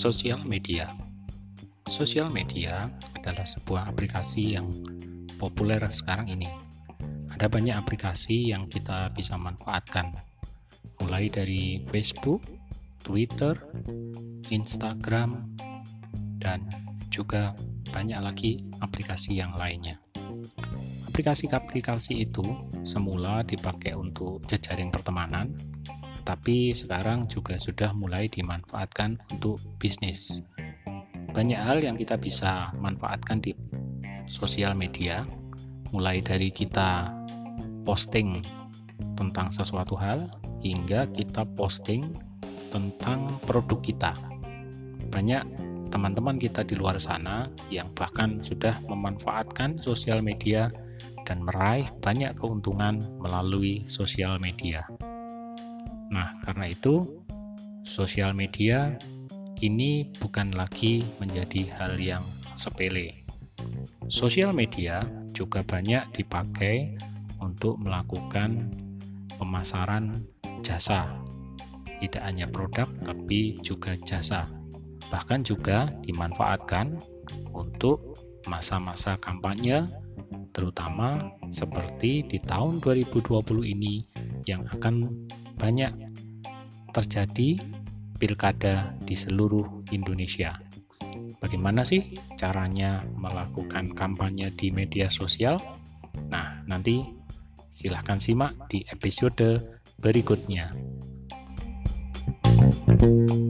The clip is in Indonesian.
Sosial media. Sosial media adalah sebuah aplikasi yang populer sekarang ini. Ada banyak aplikasi yang kita bisa manfaatkan, mulai dari Facebook, Twitter, Instagram, dan juga banyak lagi aplikasi yang lainnya. Aplikasi-aplikasi itu semula dipakai untuk jejaring pertemanan, tapi sekarang juga sudah mulai dimanfaatkan untuk bisnis. Banyak hal yang kita bisa manfaatkan di sosial media, mulai dari kita posting tentang sesuatu hal hingga kita posting tentang produk kita. Banyak teman-teman kita di luar sana yang bahkan sudah memanfaatkan sosial media dan meraih banyak keuntungan melalui sosial media. Karena itu, sosial media kini bukan lagi menjadi hal yang sepele. Sosial media juga banyak dipakai untuk melakukan pemasaran jasa, tidak hanya produk, tapi juga jasa. Bahkan juga dimanfaatkan untuk masa-masa kampanye, terutama seperti di tahun 2020 ini yang akan banyak terjadi pilkada di seluruh Indonesia. Bagaimana sih caranya melakukan kampanye di media sosial? Nah, nanti silahkan simak di episode berikutnya. thank you